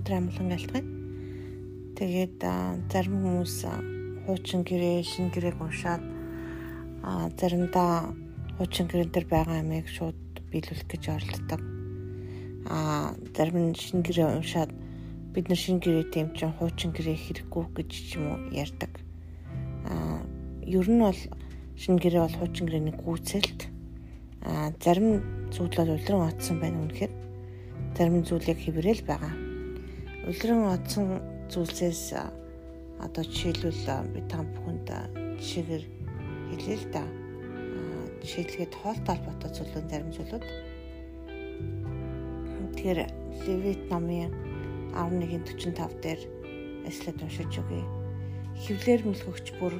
өдөр амгалан гэлтгэн. Тэгээд зарим хүмүүс хуучин гэрээ, шин гэрээг уншаад заримдаа хуучин гэрэн дээр байгаа амийг шууд биелүүлэх гэж оролддог. А зарим нь шин гэрээ уншаад бид нар шин гэрээ ч хуучин гэрээ хэрэггүй гэж ч юм уу ярьдаг. А ер нь бол шин гэрээ бол хуучин гэрээний гүйцэлт. А зарим зүйл бол улиран оцсон байна үнэхээр зарим зүйлийг хэврээл байгаа. Улиран оцсон зүйлсээс одоо жишээлбэл би та бүхэнд жишээгээр хэлээ л да. Жишээлгээд хоолтой холбоотой зүйлүүд зарим зүйлүүд. Тэгэхээр Левит номын 11:45 дээр эслэд уншиж өгье. Хевлэр мөлгөгч бүр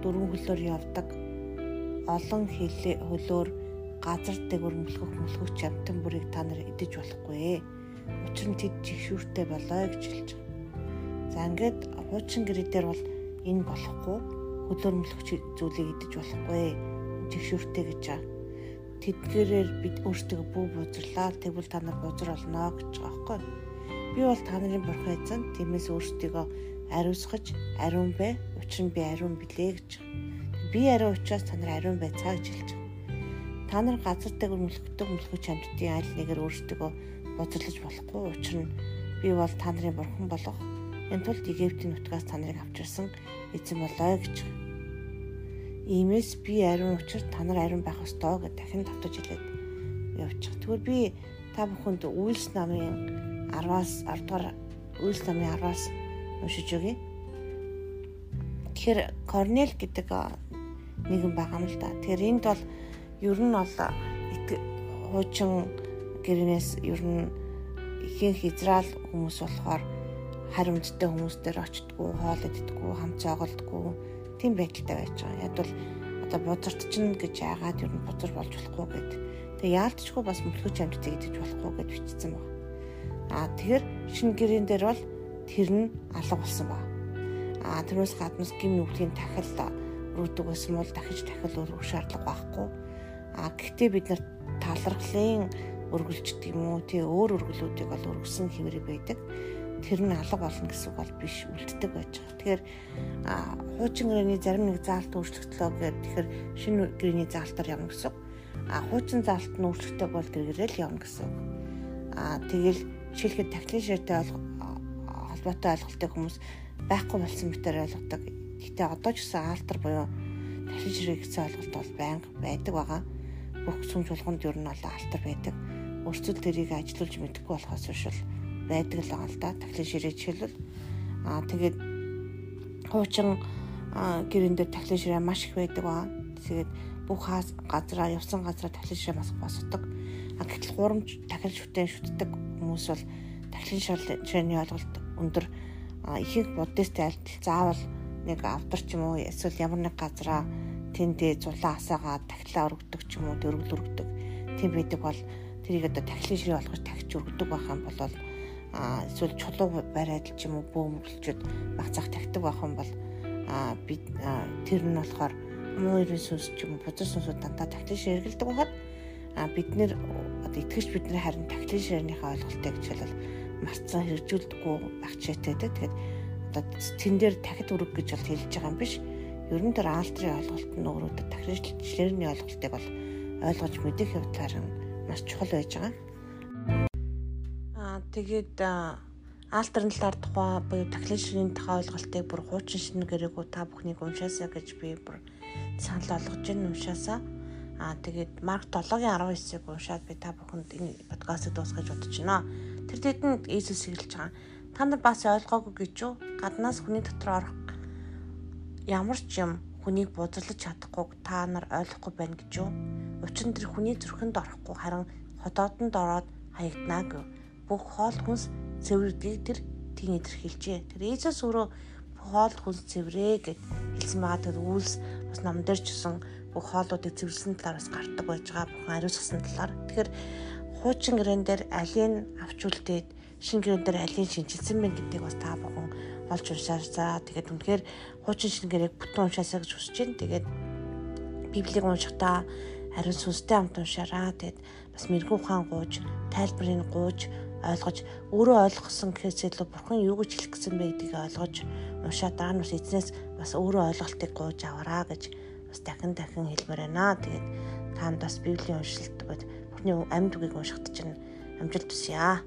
дөрвөн хөлөөр явдаг. Олон хөлөөр газар дээгүр мөлхөх мөлхөгч амтан бүрийг та нар идэж болохгүй. Учир нь тэд жигшүүртэй болоо гэж хэлж байгаа. За ингээд хуучин гэрээ дээр бол энэ болохгүй. Хөлөөр мөлхөч зүйлийг идэж болохгүй. Жигшүүртэй гэж байгаа. Тэдгээрээр бид өөрсдөө бүү бузрлаа. Тэгвэл та нар бузар олно гэж байгаа байхгүй. Би бол та нарын бурхан эзэн. Тиймээс өөрсдийгөө ариусгаж ариун бэ. Учир нь би ариун билээ гэж. Би ариун учраас та нар ариун байцгаа гэж хэлж байгаа Та нар газар дээр мөлхөдөг мөлхөж амьдтын аль нэгээр өөрсдөө боцорлож болохгүй. Учир нь би бол та нарын бурхан болох. Энэ тулд Египтийн нутгаас та нарыг авчирсан эзэн болоо гэж. Иймээс би ариун учир та нар ариун байх ёстой гэж дахин давтаж хэлээд явчих. Тэгвэл би та бүхэнд Үйлс намын 10-аас 10 дугаар Үйлс намын 10-аас уншиж өгье. Тэгэхээр Корнел гэдэг нэгэн байгаа юм л да. Тэгэхээр энд бол ер нь бол хуучин гэрнээс ер нь ихэнх Израиль хүмүүс болохоор харимттай хүмүүстээр очтдгүү, хоол иддгүү, хамт цаагалдгүү тийм байдалтай байж байгаа. Яг бол одоо бузарт чинь гэж яагаад ер нь бузар болж болохгүй гэд. Тэгээ яалтчгүй бас мөлхөж амьдтай идэж болохгүй гэд бичсэн байна. Аа тэгэхээр шинэ гэрэн дээр бол тэр нь алга болсон байна. Аа тэрнээс гаднаас гим нүглийн тахил рүүдэг байсан бол дахиж тахил өргөх шаардлага байхгүй А гэхдээ бид нар талархлын өргөлч гэдэг юм уу тий өөр өргөлүүдийг бол өргөсөн хэвээр байдаг. Тэр нь алга болно гэсэн үг бол биш үлддэг байж байгаа. Тэгэхээр хуучин гэрээний зарим нэг заалт өөрчлөгдлөө гэхээр тэгэхээр шинэ гэрээний заалтаар явна гэсэн үг. А хуучин заалт нь өөрчлөгдөг бол гэргэрэл явна гэсэн үг. А тэгэл жишээлхэд тахлын ширтэй холбоотой ойлголтыг хүмүүс байхгүй болсон мэтээр ойлгодог. Гэтэ одоо ч гэсэн аалтар буюу тахлын ширээ гэсэн ойлголт бол байнга байдаг байгаа бүх сүм чуулганд ер нь бол алтар байдаг. Өрцөл тэрийг ажилуулж мэдэхгүй болохоос биш л байдаг л байгаа л да. Тахлын ширээ жишээлбэл аа тэгээд хуучин гэрэн дээр тахлын ширээ маш их байдаг ба. Тэгээд бүх хаас газраа явсан газраа тахлын ширээ бас босдог. А гэтэл хурамч тахил шүтэн шүтдэг хүмүүс бол тахлын ширээний ойлголт өндөр ихэнх буддист айлтал заавал нэг авдар ч юм уу эсвэл ямар нэг газраа тэндээ зулаа асаагаад тахилаа өргөдөг ч юм уу дөрвөл өргөдөг тийм байдаг бол тэрийг одоо тахилын ширээ болгож тахиж өргөдөг байх юм бол а эсвэл чулуу бариад ч юм уу бөөмөрлчөд багцаах тахдаг байх юм бол а бид тэр нь болохоор мөрийн сүнс ч юм бузар сүнсүүд дандаа тахилын ширээ эргэлдэг байхад а бид нэр одоо итгэж бид нар харин тахилын ширээнийхээ ойлголтыг жишээлбэл марцсан хэрэгжүүлдэггүй байх чийтэй тэгээд одоо тэн дээр тахид өрөг гэж бол хэлж байгаа юм биш. Ер нь тэр альтрын ойлголт нь өөрөөр тахилчлэрний ойлголтыг бол ойлгож мэдэх явдлаар маш чухал байж байгаа. Аа тэгээд альтерн талаар тухай буюу тахилчлэрийн тухай ойлголтыг бүр хуучин шинэ гэрээгүү та бүхнийг уншаасаа гэж би бүр санал болгож байна уншаасаа. Аа тэгээд Марк 7-гийн 19-ыг уншаад би та бүхэнд энэ подкастыг дуусгаж бодож байна. Тэр тэдэнд Иесус хэлж байгаа. Та нар бас ойлгоогүй гэж юу? Гаднаас хүний дотор орох ямар ч юм хүнийг бузарлаж чадахгүй та нар ойлгохгүй байна гэж юу? Учир нь тэр хүний зүрхэнд орохгүй харин хотоодонд ороод хаягдана гэв. Бүх хоол хүнс цэвэрдгийг тэр тийм илэрхийлжээ. Тэр Иесус өөрөө хоол хүнс цэврээ гэж хэлсэн байгаа. Тэр үйлс бас ном дээр ч гэсэн бүх хоолуудыг цэвэрлсэн талаараас гардаг байж байгаа. Бүхэн ариусгасан талаар. Тэгэхээр хуучин гэрэн дээр алийг авч үлдээд шин гэрэн дээр алийг шинжилсэн мэн гэдгийг бас та бүхэн олж уншаасаа. Тэгээд үнэхээр хуучин шингэрийг бүтэн уншаасаа гэж хүсэж байна. Тэгээд Библийг уншихдаа ариун сүнстэй хамт уншаараа. Тэгээд бас мэрэгүү ухаан гууж, тайлбарыг гууж ойлгож өөрөө ойлгосон гэхээс илүү бурхан юу гэж хэлэх гэсэн бэ гэдгийг ойлгож уншаад дараа нь бас эзнээс бас өөрөө ойлголтыг гуйж аваараа гэж бас дахин дахин хэлмээр байна. Тэгээд таанд бас библийн уншилт бод бурхны амьд үгийг уншихад чинь амжилт хүсье.